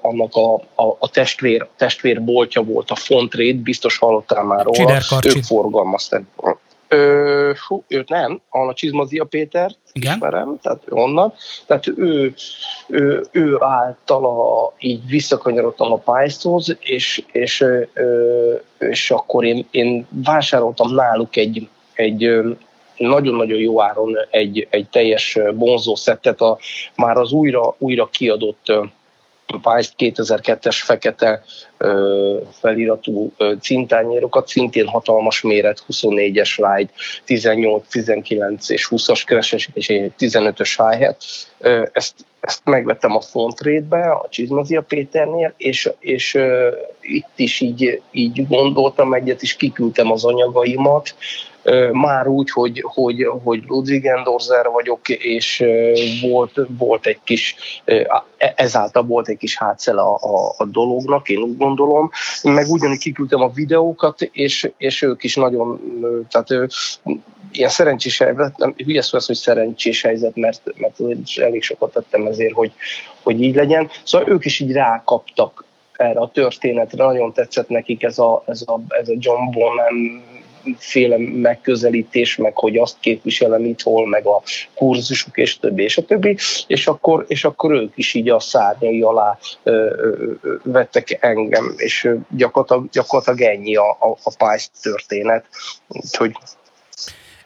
annak a, a, a testvér, testvérboltja volt a Fontrade, biztos hallottál már róla. Ők forgalmazták Ö, hú, őt nem, a Csizmazia Péter, ismerem, tehát onnan. Tehát ő, ő, ő általa így visszakanyarodtam a pályáztóhoz, és, és, ö, és akkor én, én vásároltam náluk egy, egy nagyon-nagyon jó áron egy, egy teljes bonzó szettet, a, már az újra, újra kiadott Pajst 2002-es fekete ö, feliratú ö, cintányérokat, szintén hatalmas méret, 24-es Light, 18, 19 és 20-as kereses és 15-ös hi Ezt, ezt megvettem a Fontrétbe, a Csizmazia Péternél, és, és ö, itt is így, így gondoltam egyet, és kiküldtem az anyagaimat, már úgy, hogy, hogy, hogy Ludwig Endorzer vagyok, és volt, volt egy kis, e, ezáltal volt egy kis hátszele a, a, a dolognak, én úgy gondolom, meg ugyanígy kiküldtem a videókat, és, és ők is nagyon, tehát ilyen szerencsés helyzet, nem, hülye szó az, hogy szerencsés helyzet, mert, mert elég sokat tettem ezért, hogy, hogy így legyen. Szóval ők is így rákaptak erre a történetre, nagyon tetszett nekik ez a, ez a, ez a John Bonham féle megközelítés, meg hogy azt képviselem itthol, meg a kurzusok, és többi, és a többi, és akkor, és akkor ők is így a szárnyai alá ö, ö, vettek engem, és gyakorlatilag, gyakorlatilag ennyi a, a, a pálysz történet. Úgyhogy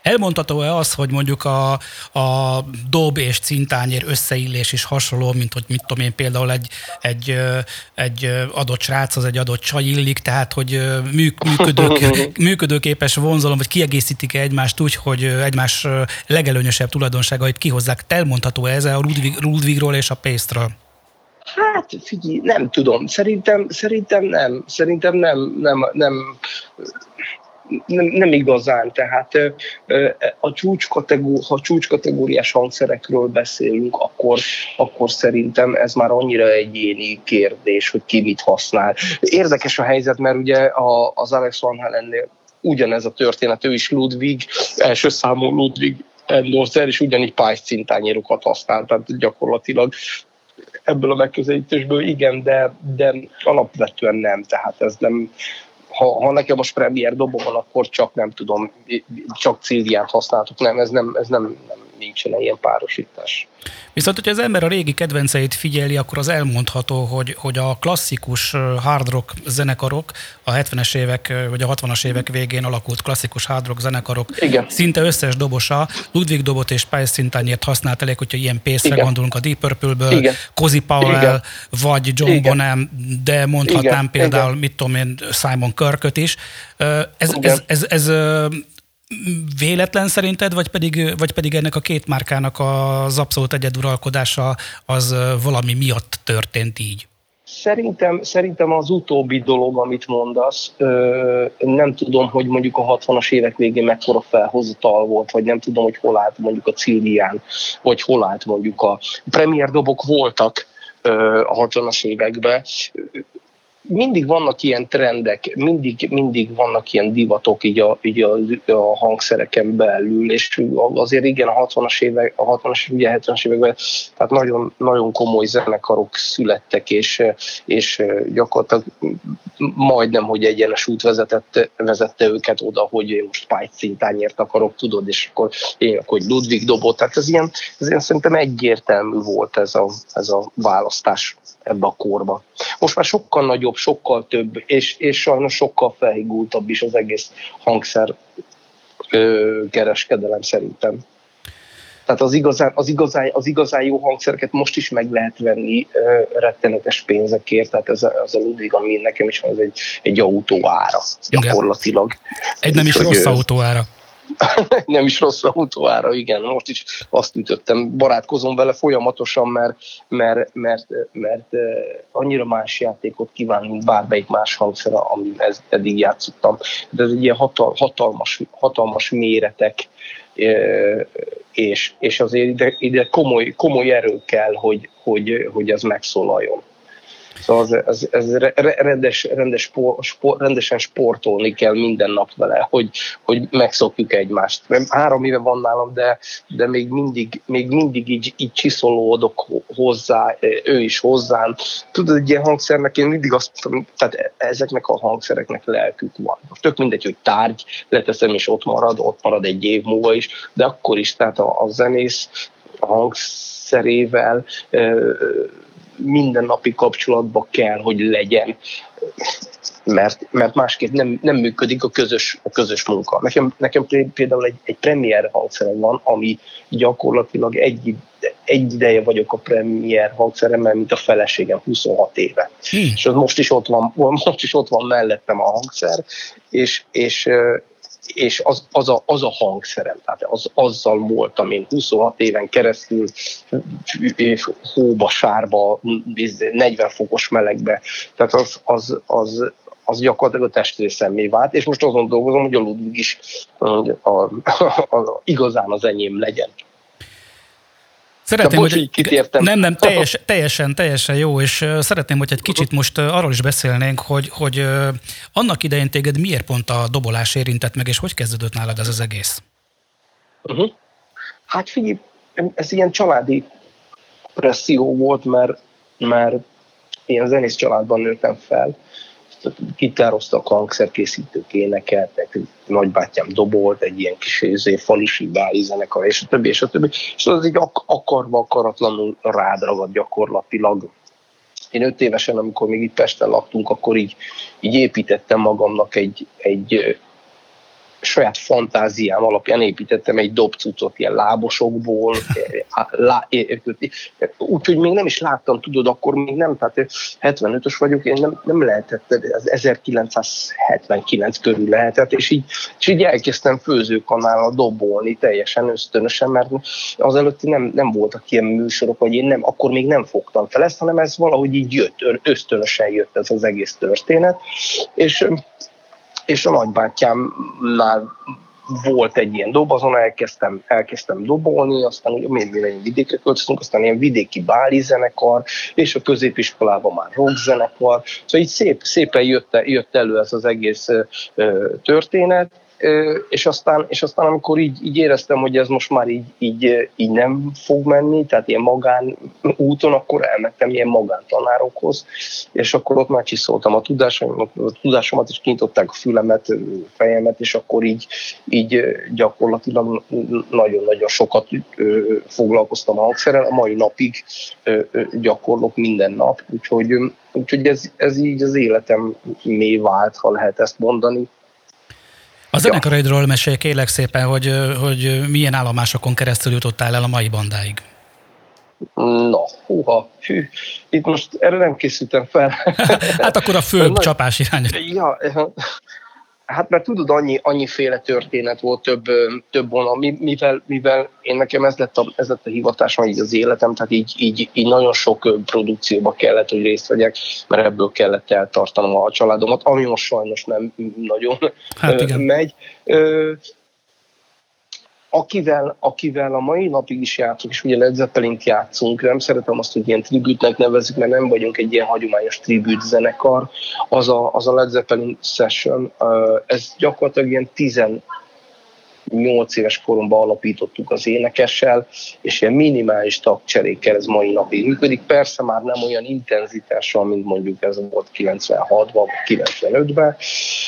Elmondható-e az, hogy mondjuk a, a dob és cintányér összeillés is hasonló, mint hogy mit tudom én, például egy, egy, egy adott srác az egy adott csaj illik, tehát hogy működők, működőképes vonzalom, vagy kiegészítik egymást úgy, hogy egymás legelőnyösebb tulajdonságait kihozzák. Elmondható ez a Ludwig, Ludwigról és a Pésztről?
Hát figyelj, nem tudom. Szerintem, szerintem nem. Szerintem nem, nem, nem nem, nem igazán, tehát a csúcskategóri, ha csúcskategóriás hangszerekről beszélünk, akkor, akkor szerintem ez már annyira egyéni kérdés, hogy ki mit használ. Érdekes a helyzet, mert ugye az Alex Van Halennél ugyanez a történet, ő is Ludwig, első számú Ludwig endorser, és ugyanígy pálycintányérokat használ, tehát gyakorlatilag ebből a megközelítésből igen, de, de alapvetően nem, tehát ez nem, ha, ha nekem most premier dobom van, akkor csak nem tudom, csak Cilliát használtuk. Nem, ez nem, ez nem, nem nincsen ilyen párosítás.
Viszont, hogyha az ember a régi kedvenceit figyeli, akkor az elmondható, hogy, hogy a klasszikus hard rock zenekarok, a 70-es évek vagy a 60-as évek végén alakult klasszikus hard rock zenekarok Igen. szinte összes dobosa Ludwig dobot és Pice Szintányért használt elég, hogyha ilyen pénzre gondolunk a Deep Purple-ből, Cozy Powell, Igen. vagy John Igen. Bonham, de mondhatnám Igen. például, Igen. mit tudom én, Simon Kirköt is. Ez, ez, ez, ez véletlen szerinted, vagy pedig, vagy pedig ennek a két márkának az abszolút egyeduralkodása az valami miatt történt így?
Szerintem, szerintem az utóbbi dolog, amit mondasz, nem tudom, hogy mondjuk a 60-as évek végén mekkora felhozatal volt, vagy nem tudom, hogy hol állt mondjuk a Cillián, vagy hol állt mondjuk a premier dobok voltak a 60-as években mindig vannak ilyen trendek, mindig, mindig vannak ilyen divatok így a, így a, a hangszereken belül, és azért igen, a 60-as évek, a 60-as, ugye 70-as években tehát nagyon, nagyon komoly zenekarok születtek, és, és gyakorlatilag majdnem, hogy egyenes út vezetett, vezette őket oda, hogy én most Pájt szintányért akarok, tudod, és akkor én akkor Ludwig dobott. Tehát ez ilyen, ez ilyen szerintem egyértelmű volt ez a, ez a választás ebbe a korba. Most már sokkal nagyobb, sokkal több, és, és sajnos sokkal felhigultabb is az egész hangszer ö, kereskedelem szerintem. Tehát az igazán, az, igazán, az igazán jó hangszereket most is meg lehet venni uh, rettenetes pénzekért, tehát ez a, az a Ludwig, ami nekem is van, ez egy, egy autó ára gyakorlatilag.
Egy nem is Úgy, rossz autó ára.
nem is rossz autóára, igen. Most is azt ütöttem, barátkozom vele folyamatosan, mert, mert, mert, mert annyira más játékot kíván, mint bármelyik más hangszer, amin eddig játszottam. De ez egy ilyen hatal, hatalmas, hatalmas méretek, és, és azért ide, ide komoly, komoly erő kell, hogy, hogy, hogy ez megszólaljon. Szóval ez, ez, ez rendes, rendes spor, spor, rendesen sportolni kell minden nap vele, hogy, hogy megszokjuk egymást. Három éve van nálam, de, de még mindig, még mindig így, így csiszolódok hozzá, ő is hozzám. Tudod, egy ilyen hangszernek én mindig azt mondtam, tehát ezeknek a hangszereknek lelkük van. Tök mindegy, hogy tárgy, leteszem és ott marad, ott marad egy év múlva is, de akkor is, tehát a, a zenész a hangszerével mindennapi kapcsolatban kell, hogy legyen, mert, mert másképp nem, nem működik a közös, a közös munka. Nekem, nekem például egy, egy premier hangszerem van, ami gyakorlatilag egy, egy ideje vagyok a premier hangszeremmel, mint a feleségem 26 éve. Hmm. És most is ott van, most is ott van mellettem a hangszer, és, és és az, az, a, az a hangszerem, tehát az, azzal voltam én 26 éven keresztül hóba, sárba, 40 fokos melegbe, tehát az, az, az, az gyakorlatilag a testrészemmé vált, és most azon dolgozom, hogy a Ludwig is a, a, a, a, igazán az enyém legyen.
Szeretném, hogy egy, nem, nem, teljes, teljesen, teljesen jó, és szeretném, hogy egy kicsit most arról is beszélnénk, hogy, hogy annak idején téged miért pont a dobolás érintett meg, és hogy kezdődött nálad ez az egész?
Uh-huh. Hát figyelj, ez ilyen családi presszió volt, mert, mert én zenész családban nőttem fel, gitároztak, hangszerkészítők énekeltek, nagybátyám dobolt, egy ilyen kis izé, falusi báli zenekar, és a többi, és a többi. És az így ak- akarva, akaratlanul rád ragad gyakorlatilag. Én öt évesen, amikor még itt Pesten laktunk, akkor így, így építettem magamnak egy, egy saját fantáziám alapján építettem egy dobcucot ilyen lábosokból, lá, úgyhogy még nem is láttam, tudod, akkor még nem, tehát 75-ös vagyok, én nem, nem lehetett, az 1979 körül lehetett, és így, és így elkezdtem főzőkanállal dobolni teljesen ösztönösen, mert azelőtt nem, nem voltak ilyen műsorok, vagy én nem, akkor még nem fogtam fel ezt, hanem ez valahogy így jött, ösztönösen jött ez az egész történet, és és a nagybátyámnál volt egy ilyen dob, azon elkezdtem, elkezdtem dobolni, aztán ugye mi, mi vidékre költöztünk, aztán ilyen vidéki báli zenekar, és a középiskolában már rock zenekar, szóval így szép, szépen jött, jött elő ez az egész ö, történet, és aztán, és aztán amikor így, így éreztem, hogy ez most már így, így, így nem fog menni, tehát ilyen magán úton, akkor elmentem ilyen magántanárokhoz, és akkor ott már csiszoltam a tudásomat, a tudásomat és kinyitották a fülemet, fejemet, és akkor így, így gyakorlatilag nagyon-nagyon sokat foglalkoztam a hangszerrel, a mai napig gyakorlok minden nap, úgyhogy, úgyhogy ez, ez így az életem mély vált, ha lehet ezt mondani
a zenekaraidról mesélj kérlek szépen, hogy, hogy milyen állomásokon keresztül jutottál el a mai bandáig.
Na, húha, hű, itt most erre nem készültem fel.
hát akkor a fő csapás irány.
Ja, Hát mert tudod, annyi, annyiféle történet volt több, több vonal, mivel, mivel én nekem ez lett, a, ez lett a hivatásom, így az életem, tehát így, így, így nagyon sok produkcióba kellett, hogy részt vegyek, mert ebből kellett eltartanom a családomat, ami most sajnos nem nagyon hát igen. megy akivel, akivel a mai napig is játszunk, és ugye Led zeppelin játszunk, nem szeretem azt, hogy ilyen tribütnek nevezik, mert nem vagyunk egy ilyen hagyományos tribüt zenekar, az a, az a Led Zeppelin session, ez gyakorlatilag ilyen 18 éves koromban alapítottuk az énekessel, és ilyen minimális tagcserékkel ez mai napig működik. Persze már nem olyan intenzitással, mint mondjuk ez volt 96-ban, 95-ben,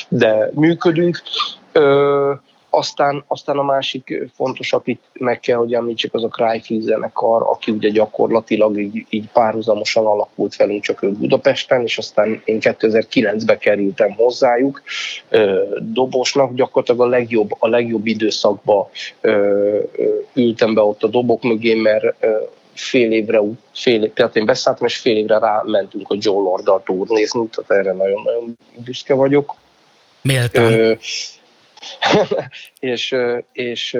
de működünk. Ö, aztán, aztán a másik fontos, akit meg kell, hogy említsek, az a Cryfield zenekar, aki ugye gyakorlatilag így, így párhuzamosan alakult velünk csak ők Budapesten, és aztán én 2009-be kerültem hozzájuk. Dobosnak gyakorlatilag a legjobb, a legjobb időszakba ültem be ott a dobok mögé, mert fél évre, fél, tehát én beszálltam, és fél évre rámentünk a Joe Lorddal turnézni, tehát erre nagyon-nagyon büszke vagyok.
Méltán.
és, és,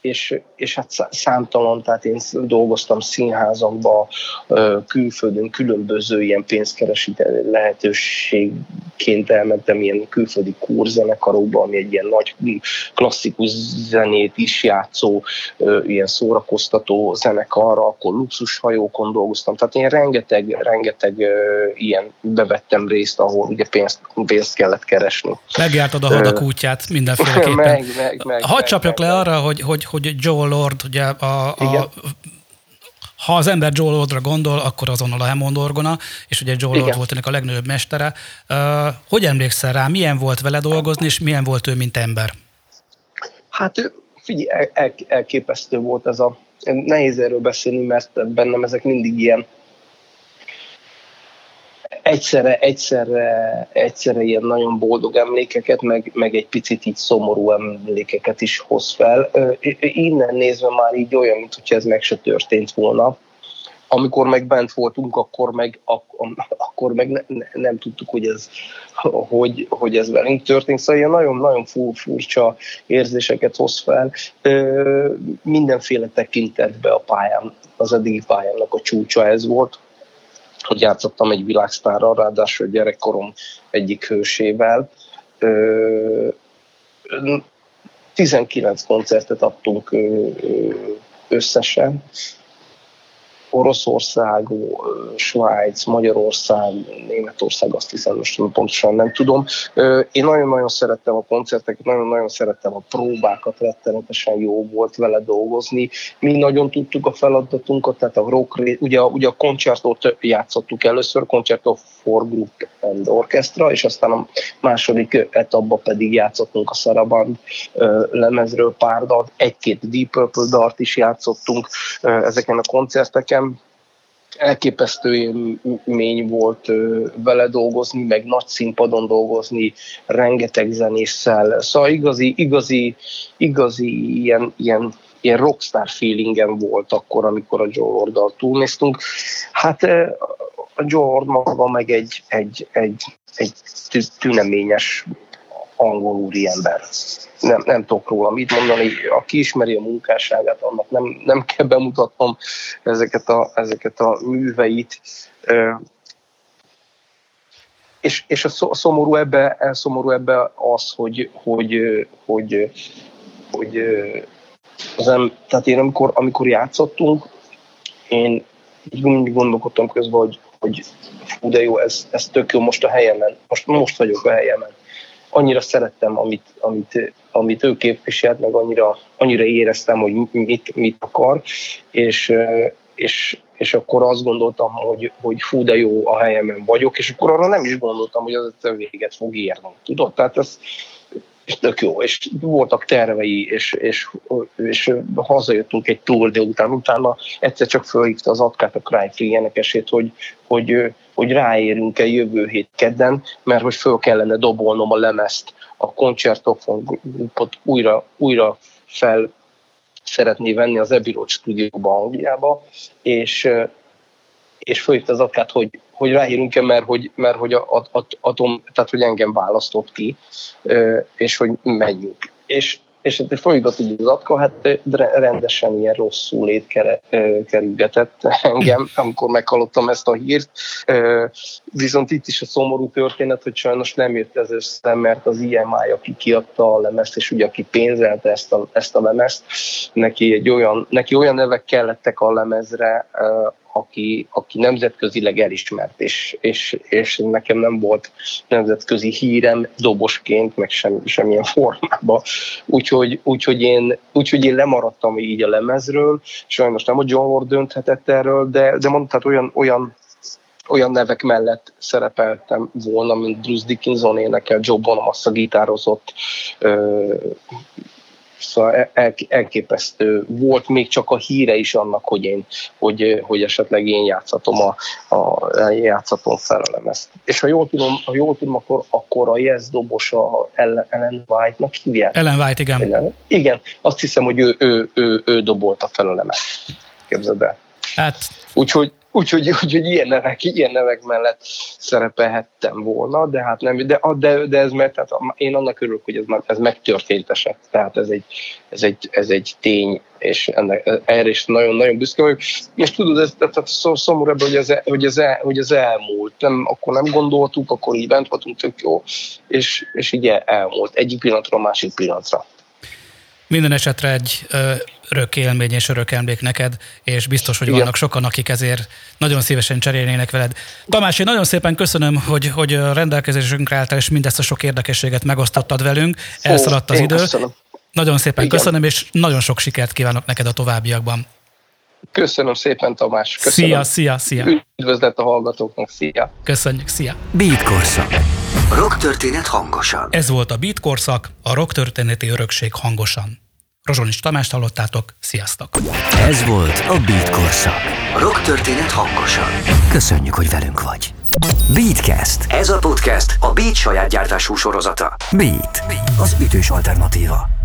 és, és hát számtalan, tehát én dolgoztam színházakba, külföldön különböző ilyen pénzkeresít lehetőségként elmentem ilyen külföldi kurzenekarokba, ami egy ilyen nagy klasszikus zenét is játszó, ilyen szórakoztató zenekarra, akkor luxushajókon dolgoztam, tehát én rengeteg, rengeteg ilyen bevettem részt, ahol ugye pénzt, pénzt kellett keresni.
Megjártad a hadak útját mindenféleképpen.
meg, meg, meg,
Hadd csapjak meg, le arra, hogy, hogy hogy, Joe Lord, ugye a, a, ha az ember Joe Lordra gondol, akkor azonnal a Hammond orgona, és ugye Joe Igen. Lord volt ennek a legnagyobb mestere. Uh, hogy emlékszel rá, milyen volt vele dolgozni, és milyen volt ő, mint ember?
Hát figyelj, el, el, elképesztő volt ez a... Nehéz erről beszélni, mert bennem ezek mindig ilyen egyszerre, egyszerre, egyszerre ilyen nagyon boldog emlékeket, meg, meg egy picit így szomorú emlékeket is hoz fel. Innen nézve már így olyan, mintha ez meg se történt volna. Amikor meg bent voltunk, akkor meg, akkor meg ne, ne, nem tudtuk, hogy ez, hogy, hogy ez velünk történt. Szóval ilyen nagyon-nagyon furcsa érzéseket hoz fel. Mindenféle tekintetbe a pályán, az eddigi pályának a csúcsa ez volt hogy játszottam egy világsztárral, ráadásul gyerekkorom egyik hősével. 19 koncertet adtunk összesen, Oroszország, Svájc, Magyarország, Németország, azt hiszem, most pontosan nem tudom. Én nagyon-nagyon szerettem a koncerteket, nagyon-nagyon szerettem a próbákat, rettenetesen jó volt vele dolgozni. Mi nagyon tudtuk a feladatunkat, tehát a rock, ugye, ugye a koncertot játszottuk először, Concerto for Group and Orchestra, és aztán a második etapban pedig játszottunk a Saraband lemezről pár dalt, egy-két Deep Purple dart is játszottunk ezeken a koncerteken, nekem elképesztő élmény volt vele dolgozni, meg nagy színpadon dolgozni, rengeteg zenésszel. Szóval igazi, igazi, igazi ilyen, ilyen, ilyen rockstar feelingem volt akkor, amikor a Joe Lorddal túlnéztünk. Hát a Joe Lord maga meg egy, egy, egy, egy tüneményes angol úriember. Nem, nem tudok róla mit mondani. Aki ismeri a munkásságát, annak nem, nem kell bemutatnom ezeket a, ezeket a műveit. És, és a szomorú ebbe, szomorú ebbe az, hogy, hogy, hogy, hogy az em, tehát én amikor, amikor játszottunk, én így mindig gondolkodtam közben, hogy, hogy fú, de jó, ez, ez tök jó most a helyemen, most, most vagyok a helyemen annyira szerettem, amit, amit, amit ő képviselt, meg annyira, annyira éreztem, hogy mit, mit akar, és, és, és akkor azt gondoltam, hogy, hogy fú, de jó a helyemen vagyok, és akkor arra nem is gondoltam, hogy az a véget fog érni. Tudod? Tehát ez, és tök jó, és voltak tervei, és, és, és hazajöttünk egy túl délután, utána egyszer csak fölhívta az Atkát a Cryfree énekesét, hogy, hogy, hogy ráérünk-e jövő hét kedden, mert hogy föl kellene dobolnom a lemezt, a koncertofon újra, újra fel szeretné venni az Abbey Road stúdióba Angliába, és, és fölhívta az Atkát, hogy hogy ráírunk-e, mert hogy, mert hogy a, a, a, atom, tehát hogy engem választott ki, és hogy menjünk. És, és hát folygat így az atka, hát rendesen ilyen rosszul étkerülgetett engem, amikor meghallottam ezt a hírt. Viszont itt is a szomorú történet, hogy sajnos nem jött ez össze, mert az IMI, aki kiadta a lemezt, és ugye aki pénzelte ezt a, ezt a lemezt, neki, egy olyan, neki olyan nevek kellettek a lemezre, aki, aki nemzetközileg elismert, és, és, és nekem nem volt nemzetközi hírem dobosként, meg sem, semmilyen formában. Úgyhogy, úgyhogy, én, úgyhogy én lemaradtam így a lemezről, sajnos nem a John Ward dönthetett erről, de, de mondtad, olyan, olyan olyan nevek mellett szerepeltem volna, mint Bruce Dickinson énekel, Joe Bonamassa gitározott, Szóval el, elképesztő volt még csak a híre is annak, hogy én, hogy, hogy esetleg én játszatom a, a játszatom ezt. És ha jól tudom, ha jól tudom akkor, akkor a Yes dobos a Ellen White-nak hívják.
Ellen White, igen.
Igen, igen azt hiszem, hogy ő, ő, ő, ő dobolt a felelemet. Képzeld el.
Hát
Úgyhogy Úgyhogy, úgyhogy ilyen, nevek, ilyen nevek mellett szerepelhettem volna, de hát nem, de, de, de ez mert tehát én annak örülök, hogy ez, ez megtörtént eset. Tehát ez egy, ez egy, ez egy tény, és ennek, erre is nagyon-nagyon büszke vagyok. És tudod, ez, tehát szomorú ebben, hogy ez, hogy, ez hogy ez elmúlt. Nem, akkor nem gondoltuk, akkor így bent voltunk, tök jó, és, és így elmúlt. Egyik pillanatra a másik pillanatra.
Minden esetre egy örök élmény és örök emlék neked, és biztos, hogy Igen. vannak sokan, akik ezért nagyon szívesen cserélnének veled. Tamás, én nagyon szépen köszönöm, hogy, hogy rendelkezésünkre álltál, és mindezt a sok érdekességet megosztottad velünk. Elszaladt az idő. Köszönöm. Nagyon szépen Igen. köszönöm, és nagyon sok sikert kívánok neked a továbbiakban.
Köszönöm szépen, Tamás. Köszönöm.
Szia, szia, szia.
Üdvözlet a hallgatóknak, szia.
Köszönjük, szia.
Beat Korszak. Rock történet hangosan.
Ez volt a Beat Korszak, a rock történeti örökség hangosan. Rozsonics Tamást hallottátok, sziasztok!
Ez volt a Beat Korszak. Rock történet hangosan. Köszönjük, hogy velünk vagy. Beatcast. Ez a podcast a Beat saját gyártású sorozata. Beat. Az ütős alternatíva.